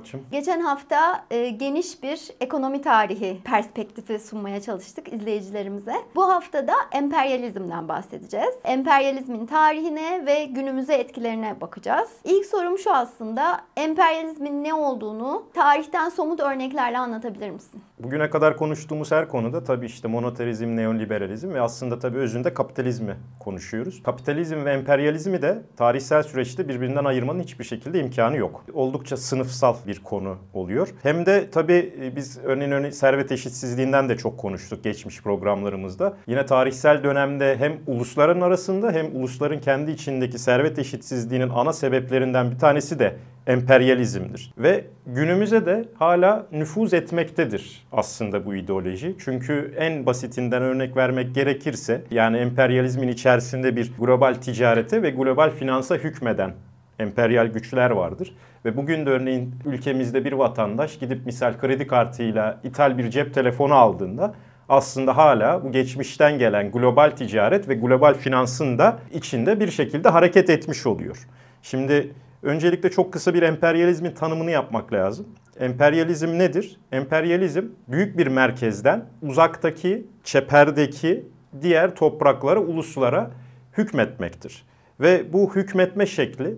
Irmak'cığım? Geçen hafta e, geniş bir ekonomi tarihi perspektifi sunmaya çalıştık izleyicilerimize. Bu hafta da emperyalizmden bahsedeceğiz. Emperyalizmin tarihine ve günümüze etkilerine bakacağız. İlk sorum şu aslında. Emperyalizmin ne olduğunu tarihten somut örneklerle anlatabilir misin? Bugüne kadar konuştuğumuz her konuda tabii işte monoterizm, neoliberalizm ve aslında tabii özünde kapitalizmi konuşuyoruz. Kapitalizm ve emperyalizmi de tarihsel süreçte birbirinden ayırmanın hiçbir şekilde imkanı yok. Oldukça sınıfsal bir konu oluyor. Hem de tabii e, biz örneğin, örneğin servet eşitsizliğinden de çok konuştuk geçmiş programlarımızda. Yine tarihsel dönemde hem ulusların arasında hem ulusların kendi içindeki servet eşitsizliğinin ana sebeplerinden bir tanesi de emperyalizmdir. Ve günümüze de hala nüfuz etmektedir aslında bu ideoloji. Çünkü en basitinden örnek vermek gerekirse yani emperyalizmin içerisinde bir global ticarete ve global finansa hükmeden emperyal güçler vardır. Ve bugün de örneğin ülkemizde bir vatandaş gidip misal kredi kartıyla ithal bir cep telefonu aldığında aslında hala bu geçmişten gelen global ticaret ve global finansın da içinde bir şekilde hareket etmiş oluyor. Şimdi öncelikle çok kısa bir emperyalizmin tanımını yapmak lazım. Emperyalizm nedir? Emperyalizm büyük bir merkezden uzaktaki, çeperdeki diğer topraklara, uluslara hükmetmektir. Ve bu hükmetme şekli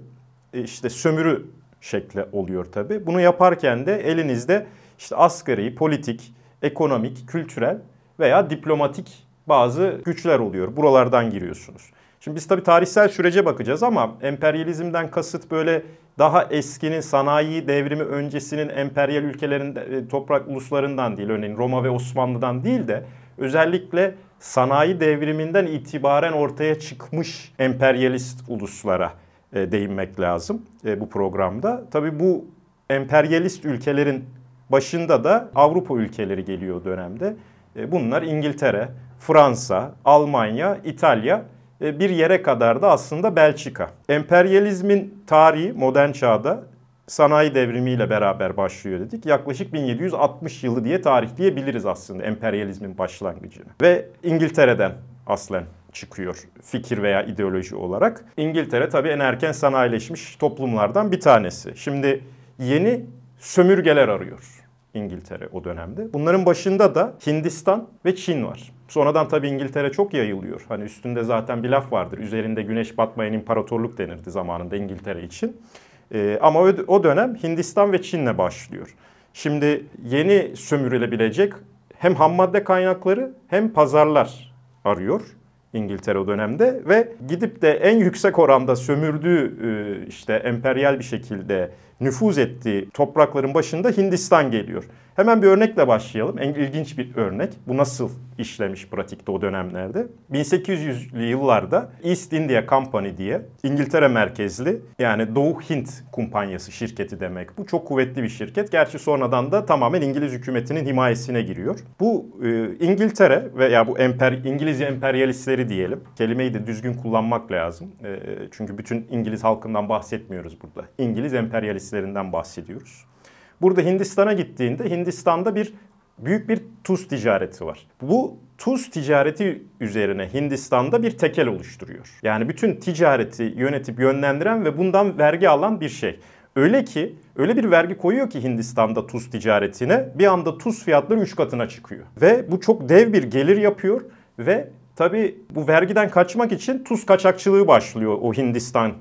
işte sömürü şekli oluyor tabi. Bunu yaparken de elinizde işte asgari, politik, ekonomik, kültürel veya diplomatik bazı güçler oluyor. Buralardan giriyorsunuz. Şimdi biz tabii tarihsel sürece bakacağız ama emperyalizmden kasıt böyle daha eskinin sanayi devrimi öncesinin emperyal ülkelerin e, toprak uluslarından değil örneğin Roma ve Osmanlı'dan değil de özellikle sanayi devriminden itibaren ortaya çıkmış emperyalist uluslara e, değinmek lazım e, bu programda. Tabii bu emperyalist ülkelerin başında da Avrupa ülkeleri geliyor dönemde. Bunlar İngiltere, Fransa, Almanya, İtalya bir yere kadar da aslında Belçika. Emperyalizmin tarihi modern çağda sanayi devrimiyle beraber başlıyor dedik. Yaklaşık 1760 yılı diye tarihleyebiliriz aslında emperyalizmin başlangıcını. Ve İngiltere'den aslen çıkıyor fikir veya ideoloji olarak. İngiltere tabii en erken sanayileşmiş toplumlardan bir tanesi. Şimdi yeni sömürgeler arıyor İngiltere o dönemde. Bunların başında da Hindistan ve Çin var. Sonradan tabii İngiltere çok yayılıyor. Hani üstünde zaten bir laf vardır. Üzerinde güneş batmayan imparatorluk denirdi zamanında İngiltere için. Ee, ama o dönem Hindistan ve Çin'le başlıyor. Şimdi yeni sömürülebilecek hem ham madde kaynakları hem pazarlar arıyor. İngiltere o dönemde ve gidip de en yüksek oranda sömürdüğü e, işte emperyal bir şekilde nüfuz ettiği toprakların başında Hindistan geliyor. Hemen bir örnekle başlayalım. En ilginç bir örnek. Bu nasıl işlemiş pratikte o dönemlerde? 1800'lü yıllarda East India Company diye İngiltere merkezli yani Doğu Hint kumpanyası şirketi demek. Bu çok kuvvetli bir şirket. Gerçi sonradan da tamamen İngiliz hükümetinin himayesine giriyor. Bu e, İngiltere veya bu emper, İngiliz emperyalistleri diyelim. Kelimeyi de düzgün kullanmak lazım. E, çünkü bütün İngiliz halkından bahsetmiyoruz burada. İngiliz emperyalistlerinden bahsediyoruz. Burada Hindistan'a gittiğinde Hindistan'da bir büyük bir tuz ticareti var. Bu tuz ticareti üzerine Hindistan'da bir tekel oluşturuyor. Yani bütün ticareti yönetip yönlendiren ve bundan vergi alan bir şey. Öyle ki öyle bir vergi koyuyor ki Hindistan'da tuz ticaretine bir anda tuz fiyatları 3 katına çıkıyor. Ve bu çok dev bir gelir yapıyor ve tabi bu vergiden kaçmak için tuz kaçakçılığı başlıyor o Hindistan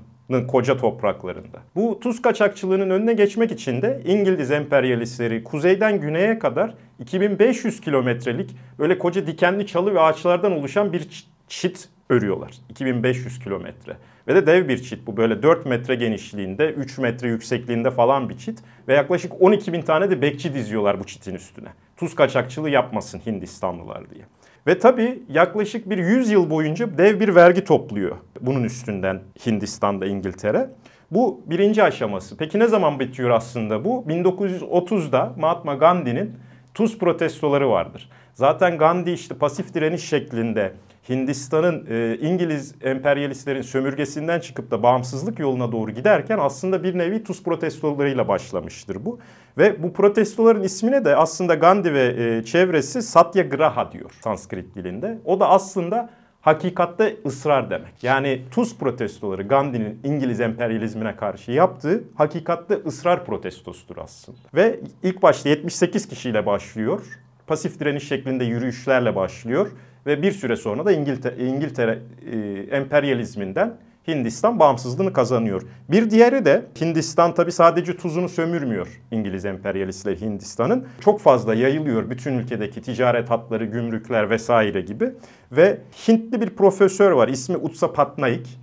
koca topraklarında. Bu tuz kaçakçılığının önüne geçmek için de İngiliz emperyalistleri kuzeyden güneye kadar 2500 kilometrelik böyle koca dikenli çalı ve ağaçlardan oluşan bir çit örüyorlar. 2500 kilometre. Ve de dev bir çit bu böyle 4 metre genişliğinde, 3 metre yüksekliğinde falan bir çit. Ve yaklaşık 12 bin tane de bekçi diziyorlar bu çitin üstüne. Tuz kaçakçılığı yapmasın Hindistanlılar diye. Ve tabii yaklaşık bir 100 yıl boyunca dev bir vergi topluyor bunun üstünden Hindistan'da İngiltere. Bu birinci aşaması. Peki ne zaman bitiyor aslında bu? 1930'da Mahatma Gandhi'nin tuz protestoları vardır. Zaten Gandhi işte pasif direniş şeklinde Hindistan'ın e, İngiliz emperyalistlerin sömürgesinden çıkıp da bağımsızlık yoluna doğru giderken aslında bir nevi tuz protestolarıyla başlamıştır bu. Ve bu protestoların ismine de aslında Gandhi ve e, çevresi Satyagraha diyor Sanskrit dilinde. O da aslında hakikatte ısrar demek. Yani tuz protestoları Gandhi'nin İngiliz emperyalizmine karşı yaptığı hakikatte ısrar protestosudur aslında. Ve ilk başta 78 kişiyle başlıyor. Pasif direniş şeklinde yürüyüşlerle başlıyor ve bir süre sonra da İngiltere, İngiltere e, emperyalizminden Hindistan bağımsızlığını kazanıyor. Bir diğeri de Hindistan tabi sadece tuzunu sömürmüyor İngiliz emperyalistleri Hindistan'ın. Çok fazla yayılıyor bütün ülkedeki ticaret hatları, gümrükler vesaire gibi. Ve Hintli bir profesör var ismi Utsa Patnaik.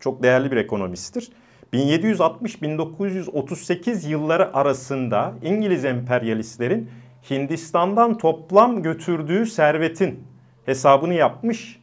Çok değerli bir ekonomisttir. 1760-1938 yılları arasında İngiliz emperyalistlerin Hindistan'dan toplam götürdüğü servetin hesabını yapmış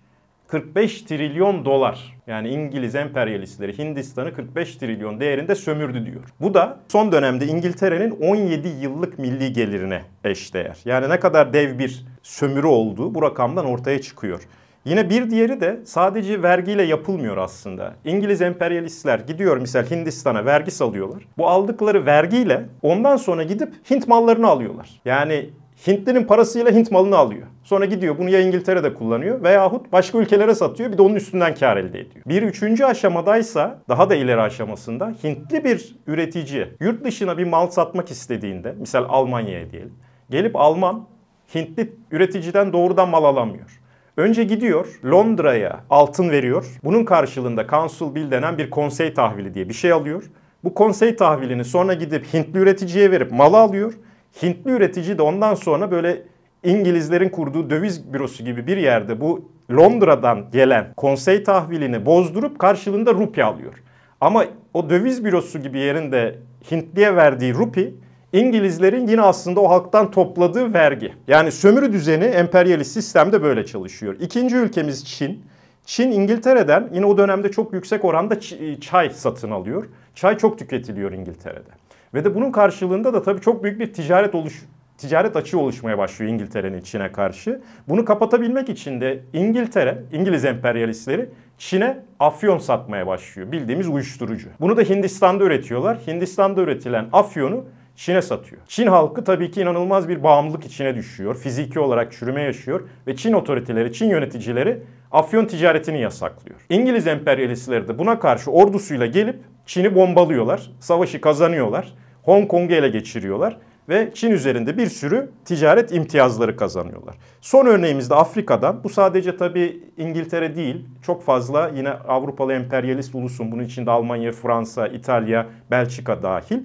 45 trilyon dolar. Yani İngiliz emperyalistleri Hindistan'ı 45 trilyon değerinde sömürdü diyor. Bu da son dönemde İngiltere'nin 17 yıllık milli gelirine eşdeğer. Yani ne kadar dev bir sömürü olduğu bu rakamdan ortaya çıkıyor. Yine bir diğeri de sadece vergiyle yapılmıyor aslında. İngiliz emperyalistler gidiyor misal Hindistan'a vergi salıyorlar. Bu aldıkları vergiyle ondan sonra gidip Hint mallarını alıyorlar. Yani Hintlerin parasıyla Hint malını alıyor. Sonra gidiyor bunu ya İngiltere'de kullanıyor veyahut başka ülkelere satıyor bir de onun üstünden kar elde ediyor. Bir üçüncü aşamadaysa daha da ileri aşamasında Hintli bir üretici yurt dışına bir mal satmak istediğinde misal Almanya'ya diyelim gelip Alman Hintli üreticiden doğrudan mal alamıyor. Önce gidiyor Londra'ya altın veriyor. Bunun karşılığında Council Bill denen bir konsey tahvili diye bir şey alıyor. Bu konsey tahvilini sonra gidip Hintli üreticiye verip malı alıyor. Hintli üretici de ondan sonra böyle İngilizlerin kurduğu döviz bürosu gibi bir yerde bu Londra'dan gelen konsey tahvilini bozdurup karşılığında rupi alıyor. Ama o döviz bürosu gibi yerinde Hintliye verdiği rupi İngilizlerin yine aslında o halktan topladığı vergi. Yani sömürü düzeni emperyalist sistemde böyle çalışıyor. İkinci ülkemiz Çin. Çin İngiltere'den yine o dönemde çok yüksek oranda çay satın alıyor. Çay çok tüketiliyor İngiltere'de. Ve de bunun karşılığında da tabii çok büyük bir ticaret oluş ticaret açığı oluşmaya başlıyor İngiltere'nin Çin'e karşı. Bunu kapatabilmek için de İngiltere, İngiliz emperyalistleri Çin'e afyon satmaya başlıyor. Bildiğimiz uyuşturucu. Bunu da Hindistan'da üretiyorlar. Hindistan'da üretilen afyonu Çin'e satıyor. Çin halkı tabii ki inanılmaz bir bağımlılık içine düşüyor. Fiziki olarak çürüme yaşıyor ve Çin otoriteleri, Çin yöneticileri afyon ticaretini yasaklıyor. İngiliz emperyalistleri de buna karşı ordusuyla gelip Çin'i bombalıyorlar. Savaşı kazanıyorlar. Hong Kong'u ele geçiriyorlar ve Çin üzerinde bir sürü ticaret imtiyazları kazanıyorlar. Son örneğimiz de Afrika'dan. Bu sadece tabii İngiltere değil, çok fazla yine Avrupalı emperyalist ulusun, bunun içinde Almanya, Fransa, İtalya, Belçika dahil.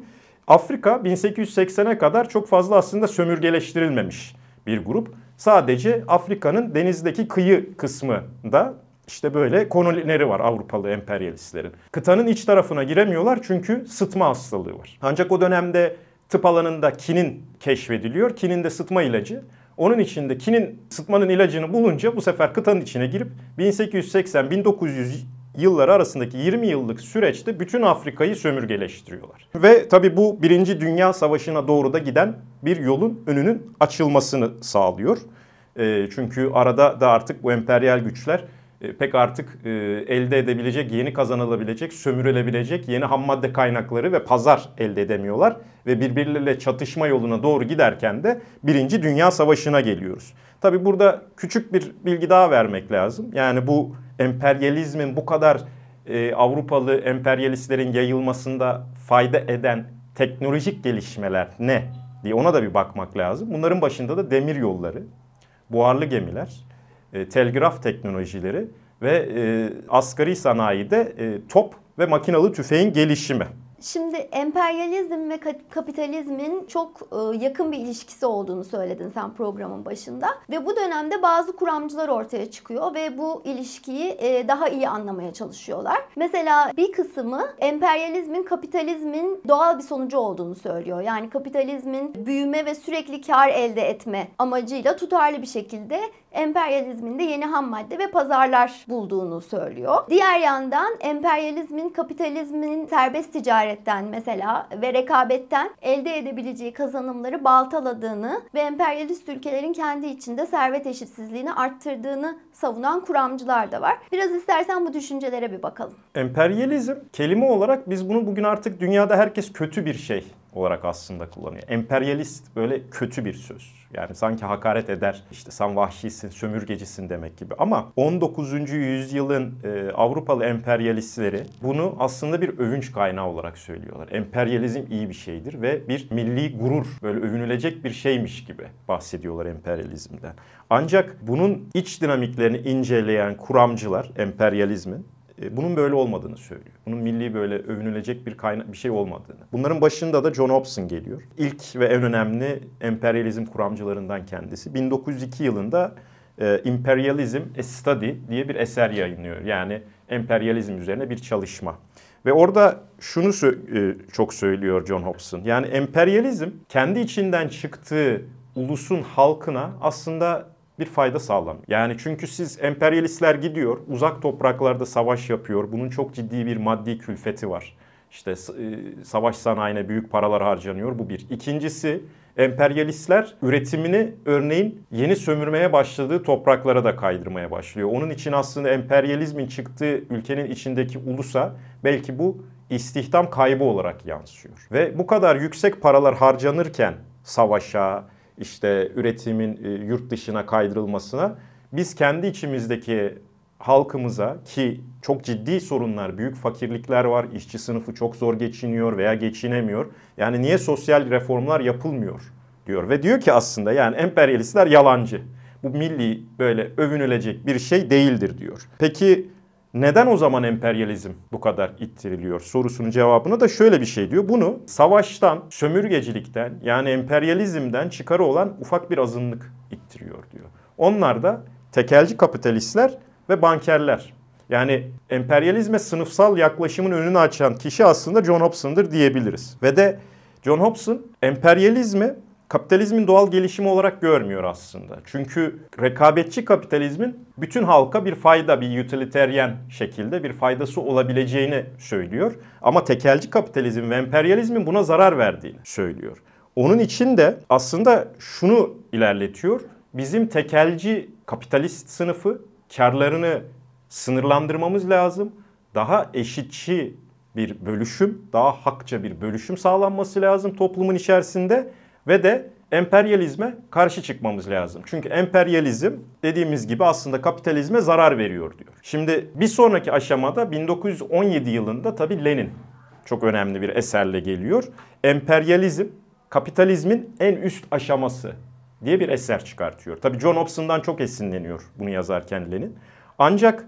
Afrika 1880'e kadar çok fazla aslında sömürgeleştirilmemiş bir grup. Sadece Afrika'nın denizdeki kıyı kısmı da işte böyle kolonileri var Avrupalı emperyalistlerin. Kıtanın iç tarafına giremiyorlar çünkü sıtma hastalığı var. Ancak o dönemde tıp alanında kinin keşfediliyor. Kinin de sıtma ilacı. Onun içinde kinin sıtmanın ilacını bulunca bu sefer kıtanın içine girip 1880-1900 yılları arasındaki 20 yıllık süreçte bütün Afrika'yı sömürgeleştiriyorlar. Ve tabi bu Birinci Dünya Savaşı'na doğru da giden bir yolun önünün açılmasını sağlıyor. E, çünkü arada da artık bu emperyal güçler pek artık e, elde edebilecek, yeni kazanılabilecek, sömürülebilecek yeni ham madde kaynakları ve pazar elde edemiyorlar. Ve birbirleriyle çatışma yoluna doğru giderken de Birinci Dünya Savaşı'na geliyoruz. Tabi burada küçük bir bilgi daha vermek lazım. Yani bu emperyalizmin bu kadar e, Avrupalı emperyalistlerin yayılmasında fayda eden teknolojik gelişmeler ne diye ona da bir bakmak lazım. Bunların başında da demir yolları, buharlı gemiler, e, telgraf teknolojileri ve e, asgari sanayide e, top ve makinalı tüfeğin gelişimi. Şimdi emperyalizm ve kapitalizmin çok e, yakın bir ilişkisi olduğunu söyledin sen programın başında. Ve bu dönemde bazı kuramcılar ortaya çıkıyor ve bu ilişkiyi e, daha iyi anlamaya çalışıyorlar. Mesela bir kısmı emperyalizmin kapitalizmin doğal bir sonucu olduğunu söylüyor. Yani kapitalizmin büyüme ve sürekli kar elde etme amacıyla tutarlı bir şekilde emperyalizmin de yeni ham madde ve pazarlar bulduğunu söylüyor. Diğer yandan emperyalizmin kapitalizmin serbest ticaretten mesela ve rekabetten elde edebileceği kazanımları baltaladığını ve emperyalist ülkelerin kendi içinde servet eşitsizliğini arttırdığını savunan kuramcılar da var. Biraz istersen bu düşüncelere bir bakalım. Emperyalizm kelime olarak biz bunu bugün artık dünyada herkes kötü bir şey olarak aslında kullanıyor. Emperyalist böyle kötü bir söz. Yani sanki hakaret eder. İşte sen vahşisin, sömürgecisin demek gibi. Ama 19. yüzyılın e, Avrupalı emperyalistleri bunu aslında bir övünç kaynağı olarak söylüyorlar. Emperyalizm iyi bir şeydir ve bir milli gurur, böyle övünülecek bir şeymiş gibi bahsediyorlar emperyalizmden. Ancak bunun iç dinamiklerini inceleyen kuramcılar emperyalizmin bunun böyle olmadığını söylüyor. Bunun milli böyle övünülecek bir kaynak bir şey olmadığını. Bunların başında da John Hobson geliyor. İlk ve en önemli emperyalizm kuramcılarından kendisi. 1902 yılında e, Imperialism a Study diye bir eser yayınlıyor. Yani emperyalizm üzerine bir çalışma. Ve orada şunu sö- e, çok söylüyor John Hobson. Yani emperyalizm kendi içinden çıktığı ulusun halkına aslında bir fayda sağlamıyor. Yani çünkü siz emperyalistler gidiyor, uzak topraklarda savaş yapıyor. Bunun çok ciddi bir maddi külfeti var. İşte e, savaş sanayine büyük paralar harcanıyor. Bu bir. İkincisi emperyalistler üretimini örneğin yeni sömürmeye başladığı topraklara da kaydırmaya başlıyor. Onun için aslında emperyalizmin çıktığı ülkenin içindeki ulusa belki bu istihdam kaybı olarak yansıyor. Ve bu kadar yüksek paralar harcanırken savaşa, işte üretimin e, yurt dışına kaydırılmasına biz kendi içimizdeki halkımıza ki çok ciddi sorunlar, büyük fakirlikler var, işçi sınıfı çok zor geçiniyor veya geçinemiyor. Yani niye sosyal reformlar yapılmıyor diyor ve diyor ki aslında yani emperyalistler yalancı. Bu milli böyle övünülecek bir şey değildir diyor. Peki neden o zaman emperyalizm bu kadar ittiriliyor sorusunun cevabını da şöyle bir şey diyor. Bunu savaştan, sömürgecilikten yani emperyalizmden çıkarı olan ufak bir azınlık ittiriyor diyor. Onlar da tekelci kapitalistler ve bankerler. Yani emperyalizme sınıfsal yaklaşımın önünü açan kişi aslında John Hobson'dır diyebiliriz. Ve de John Hobson emperyalizmi kapitalizmin doğal gelişimi olarak görmüyor aslında. Çünkü rekabetçi kapitalizmin bütün halka bir fayda, bir utilitarian şekilde bir faydası olabileceğini söylüyor. Ama tekelci kapitalizm ve emperyalizmin buna zarar verdiğini söylüyor. Onun için de aslında şunu ilerletiyor. Bizim tekelci kapitalist sınıfı karlarını sınırlandırmamız lazım. Daha eşitçi bir bölüşüm, daha hakça bir bölüşüm sağlanması lazım toplumun içerisinde ve de emperyalizme karşı çıkmamız lazım. Çünkü emperyalizm dediğimiz gibi aslında kapitalizme zarar veriyor diyor. Şimdi bir sonraki aşamada 1917 yılında tabii Lenin çok önemli bir eserle geliyor. Emperyalizm kapitalizmin en üst aşaması diye bir eser çıkartıyor. Tabii John Hobson'dan çok esinleniyor bunu yazarken Lenin. Ancak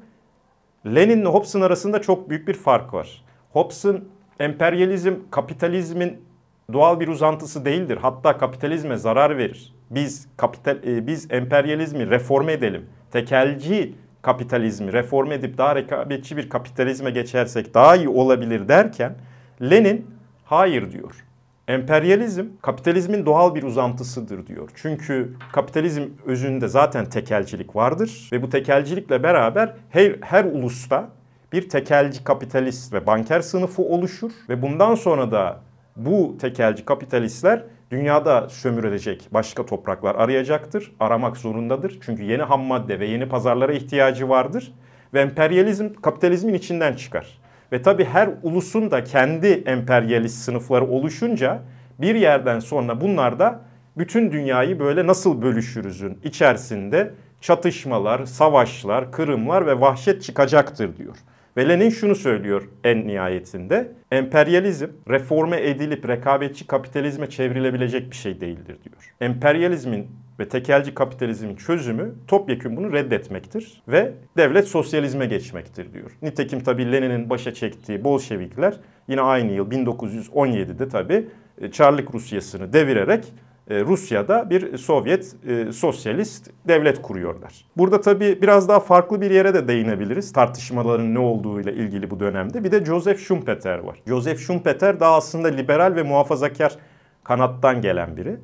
Lenin ile Hobson arasında çok büyük bir fark var. Hobson emperyalizm kapitalizmin doğal bir uzantısı değildir. Hatta kapitalizme zarar verir. Biz kapital e, biz emperyalizmi reforme edelim. Tekelci kapitalizmi reforme edip daha rekabetçi bir kapitalizme geçersek daha iyi olabilir derken Lenin hayır diyor. Emperyalizm kapitalizmin doğal bir uzantısıdır diyor. Çünkü kapitalizm özünde zaten tekelcilik vardır ve bu tekelcilikle beraber her, her ulusta bir tekelci kapitalist ve banker sınıfı oluşur ve bundan sonra da bu tekelci kapitalistler dünyada sömürülecek başka topraklar arayacaktır. Aramak zorundadır. Çünkü yeni ham madde ve yeni pazarlara ihtiyacı vardır. Ve emperyalizm kapitalizmin içinden çıkar. Ve tabii her ulusun da kendi emperyalist sınıfları oluşunca bir yerden sonra bunlar da bütün dünyayı böyle nasıl bölüşürüzün içerisinde çatışmalar, savaşlar, kırımlar ve vahşet çıkacaktır diyor. Ve Lenin şunu söylüyor en nihayetinde. Emperyalizm reforme edilip rekabetçi kapitalizme çevrilebilecek bir şey değildir diyor. Emperyalizmin ve tekelci kapitalizmin çözümü topyekun bunu reddetmektir ve devlet sosyalizme geçmektir diyor. Nitekim tabii Lenin'in başa çektiği Bolşevikler yine aynı yıl 1917'de tabii e, Çarlık Rusyası'nı devirerek Rusya'da bir Sovyet e, sosyalist devlet kuruyorlar. Burada tabii biraz daha farklı bir yere de değinebiliriz tartışmaların ne olduğuyla ilgili bu dönemde. Bir de Joseph Schumpeter var. Joseph Schumpeter daha aslında liberal ve muhafazakar kanattan gelen biri.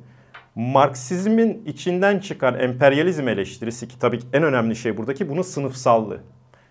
Marksizmin içinden çıkan emperyalizm eleştirisi ki tabii en önemli şey buradaki bunun sınıfsallığı.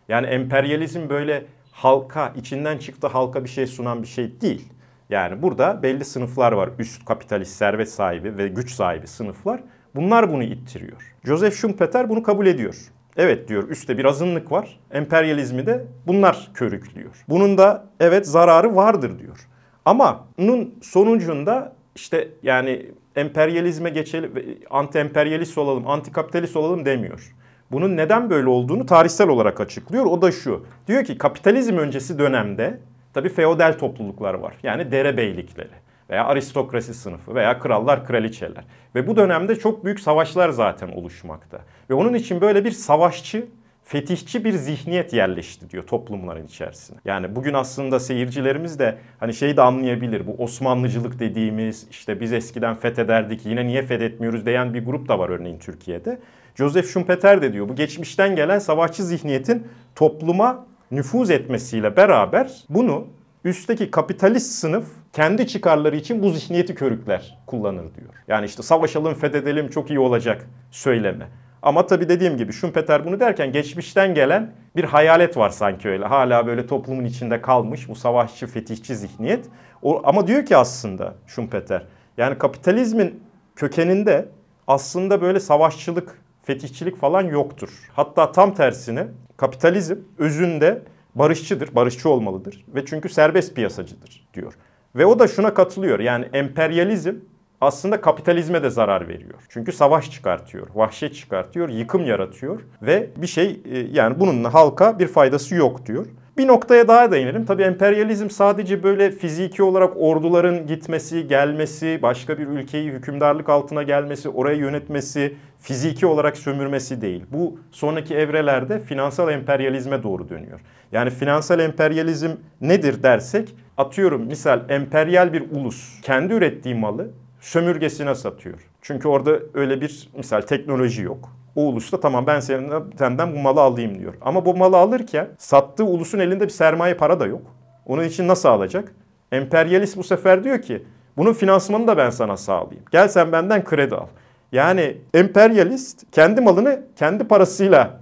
Yani emperyalizm böyle halka, içinden çıktı halka bir şey sunan bir şey değil. Yani burada belli sınıflar var. Üst kapitalist, servet sahibi ve güç sahibi sınıflar. Bunlar bunu ittiriyor. Joseph Schumpeter bunu kabul ediyor. Evet diyor üstte bir azınlık var. Emperyalizmi de bunlar körüklüyor. Bunun da evet zararı vardır diyor. Ama bunun sonucunda işte yani emperyalizme geçelim, anti emperyalist olalım, anti kapitalist olalım demiyor. Bunun neden böyle olduğunu tarihsel olarak açıklıyor. O da şu. Diyor ki kapitalizm öncesi dönemde tabii feodal topluluklar var. Yani derebeylikleri veya aristokrasi sınıfı veya krallar, kraliçeler. Ve bu dönemde çok büyük savaşlar zaten oluşmakta. Ve onun için böyle bir savaşçı fetihçi bir zihniyet yerleşti diyor toplumların içerisine. Yani bugün aslında seyircilerimiz de hani şeyi de anlayabilir. Bu Osmanlıcılık dediğimiz işte biz eskiden fethederdik yine niye fethetmiyoruz diyen bir grup da var örneğin Türkiye'de. Joseph Schumpeter de diyor bu geçmişten gelen savaşçı zihniyetin topluma nüfuz etmesiyle beraber bunu üstteki kapitalist sınıf kendi çıkarları için bu zihniyeti körükler kullanır diyor. Yani işte savaşalım fethedelim çok iyi olacak söyleme. Ama tabii dediğim gibi Schumpeter bunu derken geçmişten gelen bir hayalet var sanki öyle. Hala böyle toplumun içinde kalmış bu savaşçı, fetihçi zihniyet. O, ama diyor ki aslında Schumpeter yani kapitalizmin kökeninde aslında böyle savaşçılık, fetihçilik falan yoktur. Hatta tam tersine kapitalizm özünde barışçıdır, barışçı olmalıdır ve çünkü serbest piyasacıdır diyor. Ve o da şuna katılıyor. Yani emperyalizm aslında kapitalizme de zarar veriyor. Çünkü savaş çıkartıyor, vahşet çıkartıyor, yıkım yaratıyor ve bir şey e, yani bunun halka bir faydası yok diyor. Bir noktaya daha değinelim. Tabii emperyalizm sadece böyle fiziki olarak orduların gitmesi, gelmesi, başka bir ülkeyi hükümdarlık altına gelmesi, oraya yönetmesi, fiziki olarak sömürmesi değil. Bu sonraki evrelerde finansal emperyalizme doğru dönüyor. Yani finansal emperyalizm nedir dersek, atıyorum misal emperyal bir ulus kendi ürettiği malı sömürgesine satıyor. Çünkü orada öyle bir misal teknoloji yok. O ulusta tamam ben senden bu malı alayım diyor. Ama bu malı alırken sattığı ulusun elinde bir sermaye para da yok. Onun için nasıl alacak? Emperyalist bu sefer diyor ki bunun finansmanını da ben sana sağlayayım. Gel sen benden kredi al. Yani emperyalist kendi malını kendi parasıyla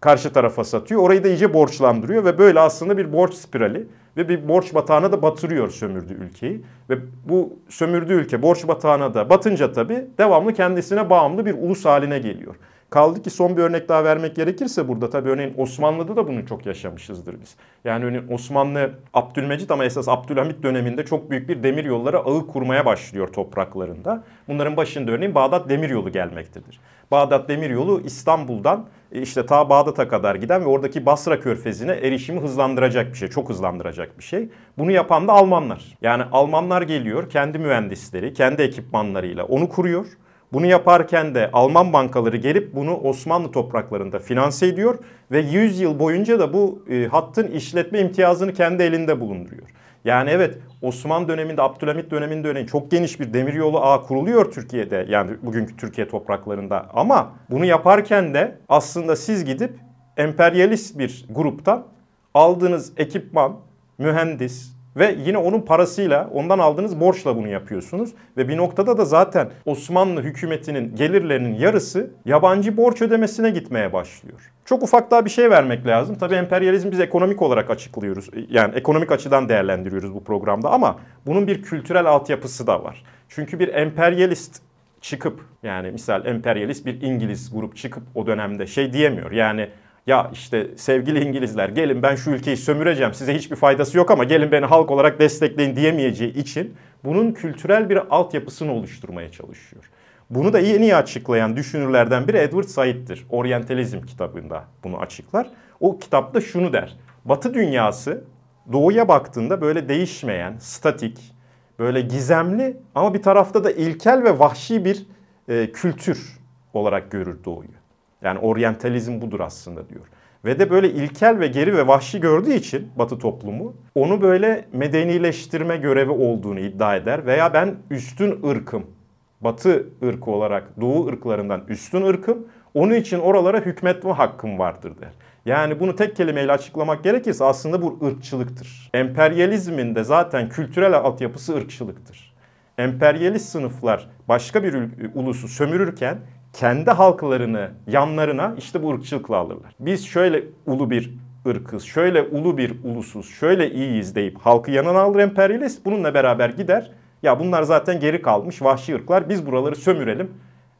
karşı tarafa satıyor. Orayı da iyice borçlandırıyor ve böyle aslında bir borç spirali ve bir borç batağına da batırıyor sömürdüğü ülkeyi. Ve bu sömürdüğü ülke borç batağına da batınca tabii devamlı kendisine bağımlı bir ulus haline geliyor. Kaldı ki son bir örnek daha vermek gerekirse burada tabii örneğin Osmanlı'da da bunu çok yaşamışızdır biz. Yani örneğin Osmanlı Abdülmecit ama esas Abdülhamit döneminde çok büyük bir demir yolları ağı kurmaya başlıyor topraklarında. Bunların başında örneğin Bağdat Demiryolu gelmektedir. Bağdat Demiryolu İstanbul'dan e, işte ta Bağdat'a kadar giden ve oradaki Basra körfezine erişimi hızlandıracak bir şey. Çok hızlandıracak bir şey. Bunu yapan da Almanlar. Yani Almanlar geliyor kendi mühendisleri, kendi ekipmanlarıyla onu kuruyor. Bunu yaparken de Alman bankaları gelip bunu Osmanlı topraklarında finanse ediyor ve 100 yıl boyunca da bu e, hattın işletme imtiyazını kendi elinde bulunduruyor. Yani evet Osmanlı döneminde, Abdülhamit döneminde örneğin çok geniş bir demiryolu ağı kuruluyor Türkiye'de. Yani bugünkü Türkiye topraklarında. Ama bunu yaparken de aslında siz gidip emperyalist bir gruptan aldığınız ekipman, mühendis, ve yine onun parasıyla, ondan aldığınız borçla bunu yapıyorsunuz. Ve bir noktada da zaten Osmanlı hükümetinin gelirlerinin yarısı yabancı borç ödemesine gitmeye başlıyor. Çok ufak daha bir şey vermek lazım. Tabii emperyalizm biz ekonomik olarak açıklıyoruz. Yani ekonomik açıdan değerlendiriyoruz bu programda ama bunun bir kültürel altyapısı da var. Çünkü bir emperyalist çıkıp yani misal emperyalist bir İngiliz grup çıkıp o dönemde şey diyemiyor. Yani ya işte sevgili İngilizler gelin ben şu ülkeyi sömüreceğim size hiçbir faydası yok ama gelin beni halk olarak destekleyin diyemeyeceği için bunun kültürel bir altyapısını oluşturmaya çalışıyor. Bunu da en iyi açıklayan düşünürlerden biri Edward Said'dir. Orientalizm kitabında bunu açıklar. O kitapta şunu der. Batı dünyası doğuya baktığında böyle değişmeyen, statik, böyle gizemli ama bir tarafta da ilkel ve vahşi bir e, kültür olarak görür doğuyu. Yani oryantalizm budur aslında diyor. Ve de böyle ilkel ve geri ve vahşi gördüğü için Batı toplumu onu böyle medenileştirme görevi olduğunu iddia eder. Veya ben üstün ırkım, Batı ırkı olarak Doğu ırklarından üstün ırkım, onun için oralara hükmetme hakkım vardır der. Yani bunu tek kelimeyle açıklamak gerekirse aslında bu ırkçılıktır. Emperyalizmin de zaten kültürel altyapısı ırkçılıktır. Emperyalist sınıflar başka bir ulusu sömürürken kendi halklarını yanlarına işte bu ırkçılıkla alırlar. Biz şöyle ulu bir ırkız, şöyle ulu bir ulusuz, şöyle iyiyiz deyip halkı yanına alır emperyalist. Bununla beraber gider. Ya bunlar zaten geri kalmış vahşi ırklar. Biz buraları sömürelim.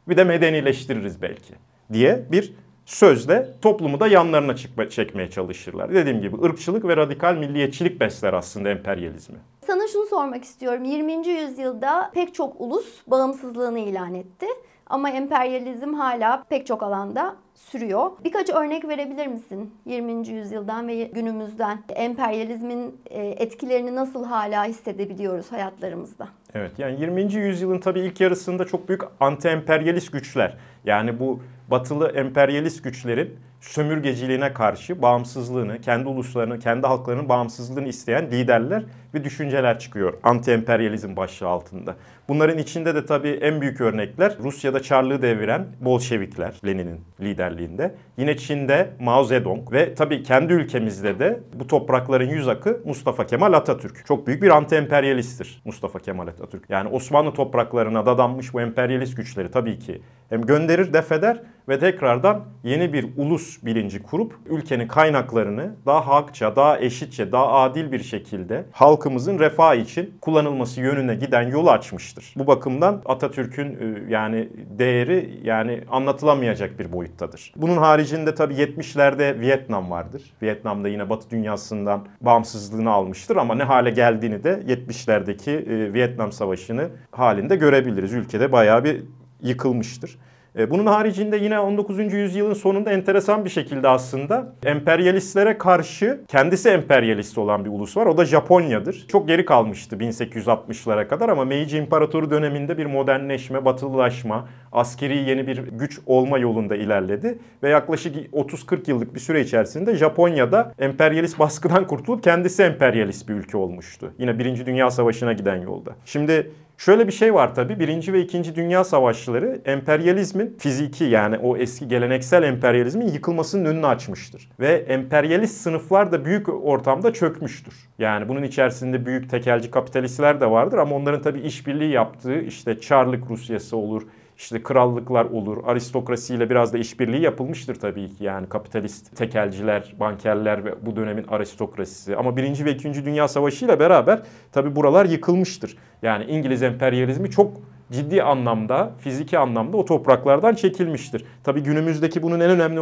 Bir de medenileştiririz belki diye bir sözde toplumu da yanlarına çıkma, çekmeye çalışırlar. Dediğim gibi ırkçılık ve radikal milliyetçilik besler aslında emperyalizmi. Sana şunu sormak istiyorum. 20. yüzyılda pek çok ulus bağımsızlığını ilan etti. Ama emperyalizm hala pek çok alanda sürüyor. Birkaç örnek verebilir misin 20. yüzyıldan ve günümüzden? Emperyalizmin e, etkilerini nasıl hala hissedebiliyoruz hayatlarımızda? Evet yani 20. yüzyılın tabii ilk yarısında çok büyük anti-emperyalist güçler yani bu batılı emperyalist güçlerin sömürgeciliğine karşı bağımsızlığını, kendi uluslarını, kendi halklarının bağımsızlığını isteyen liderler ve düşünceler çıkıyor anti-emperyalizm başlığı altında. Bunların içinde de tabii en büyük örnekler Rusya'da Çarlığı deviren Bolşevikler, Lenin'in liderliğinde. Yine Çin'de Mao Zedong ve tabii kendi ülkemizde de bu toprakların yüz akı Mustafa Kemal Atatürk. Çok büyük bir anti-emperyalisttir Mustafa Kemal Atatürk. Yani Osmanlı topraklarına dadanmış bu emperyalist güçleri tabii ki hem gönderir, defeder ve tekrardan yeni bir ulus bilinci kurup ülkenin kaynaklarını daha hakça, daha eşitçe, daha adil bir şekilde halkımızın refah için kullanılması yönüne giden yolu açmıştır. Bu bakımdan Atatürk'ün e, yani değeri yani anlatılamayacak bir boyuttadır. Bunun haricinde tabii 70'lerde Vietnam vardır. Vietnam'da yine Batı dünyasından bağımsızlığını almıştır ama ne hale geldiğini de 70'lerdeki e, Vietnam Savaşı'nı halinde görebiliriz. Ülkede bayağı bir yıkılmıştır. E, bunun haricinde yine 19. yüzyılın sonunda enteresan bir şekilde aslında emperyalistlere karşı kendisi emperyalist olan bir ulus var. O da Japonya'dır. Çok geri kalmıştı 1860'lara kadar ama Meiji İmparatoru döneminde bir modernleşme, batılılaşma, askeri yeni bir güç olma yolunda ilerledi. Ve yaklaşık 30-40 yıllık bir süre içerisinde Japonya'da emperyalist baskıdan kurtulup kendisi emperyalist bir ülke olmuştu. Yine Birinci Dünya Savaşı'na giden yolda. Şimdi Şöyle bir şey var tabii. Birinci ve ikinci dünya savaşları emperyalizmin fiziki yani o eski geleneksel emperyalizmin yıkılmasının önünü açmıştır. Ve emperyalist sınıflar da büyük ortamda çökmüştür. Yani bunun içerisinde büyük tekelci kapitalistler de vardır ama onların tabii işbirliği yaptığı işte Çarlık Rusyası olur, işte krallıklar olur. Aristokrasiyle biraz da işbirliği yapılmıştır tabii ki. Yani kapitalist tekelciler, bankerler ve bu dönemin aristokrasisi. Ama Birinci ve İkinci Dünya Savaşı ile beraber tabii buralar yıkılmıştır. Yani İngiliz emperyalizmi çok ciddi anlamda, fiziki anlamda o topraklardan çekilmiştir. Tabii günümüzdeki bunun en önemli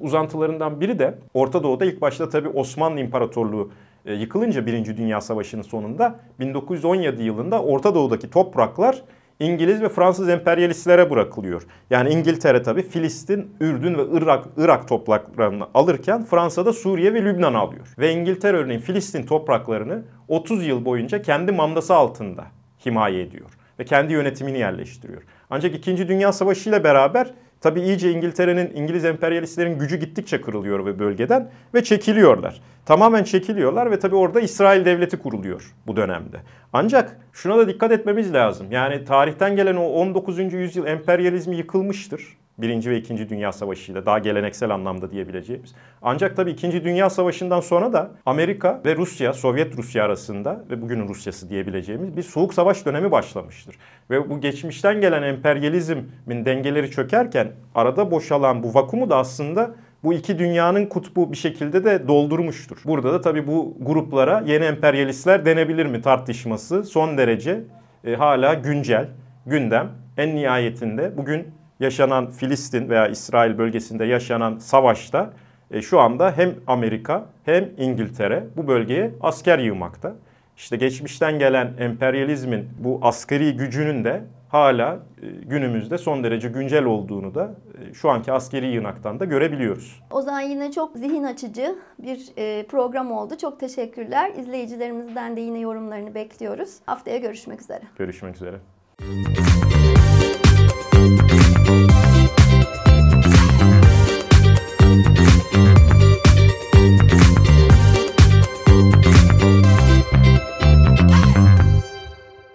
uzantılarından biri de Orta Doğu'da ilk başta tabii Osmanlı İmparatorluğu e, yıkılınca Birinci Dünya Savaşı'nın sonunda 1917 yılında Orta Doğu'daki topraklar İngiliz ve Fransız emperyalistlere bırakılıyor. Yani İngiltere tabii Filistin, Ürdün ve Irak, Irak topraklarını alırken Fransa'da Suriye ve Lübnan alıyor. Ve İngiltere örneğin Filistin topraklarını 30 yıl boyunca kendi mandası altında himaye ediyor ve kendi yönetimini yerleştiriyor. Ancak 2. Dünya Savaşı ile beraber tabii iyice İngiltere'nin, İngiliz emperyalistlerin gücü gittikçe kırılıyor ve bölgeden ve çekiliyorlar. Tamamen çekiliyorlar ve tabii orada İsrail devleti kuruluyor bu dönemde. Ancak şuna da dikkat etmemiz lazım. Yani tarihten gelen o 19. yüzyıl emperyalizmi yıkılmıştır. Birinci ve İkinci Dünya Savaşı ile daha geleneksel anlamda diyebileceğimiz. Ancak tabii İkinci Dünya Savaşı'ndan sonra da Amerika ve Rusya, Sovyet Rusya arasında ve bugünün Rusyası diyebileceğimiz bir soğuk savaş dönemi başlamıştır. Ve bu geçmişten gelen emperyalizmin dengeleri çökerken arada boşalan bu vakumu da aslında bu iki dünyanın kutbu bir şekilde de doldurmuştur. Burada da tabii bu gruplara yeni emperyalistler denebilir mi tartışması son derece e, hala güncel, gündem. En nihayetinde bugün yaşanan Filistin veya İsrail bölgesinde yaşanan savaşta e, şu anda hem Amerika hem İngiltere bu bölgeye asker yığmakta. İşte geçmişten gelen emperyalizmin bu askeri gücünün de hala e, günümüzde son derece güncel olduğunu da e, şu anki askeri yığınaktan da görebiliyoruz. O zaman yine çok zihin açıcı bir e, program oldu. Çok teşekkürler. İzleyicilerimizden de yine yorumlarını bekliyoruz. Haftaya görüşmek üzere. Görüşmek üzere.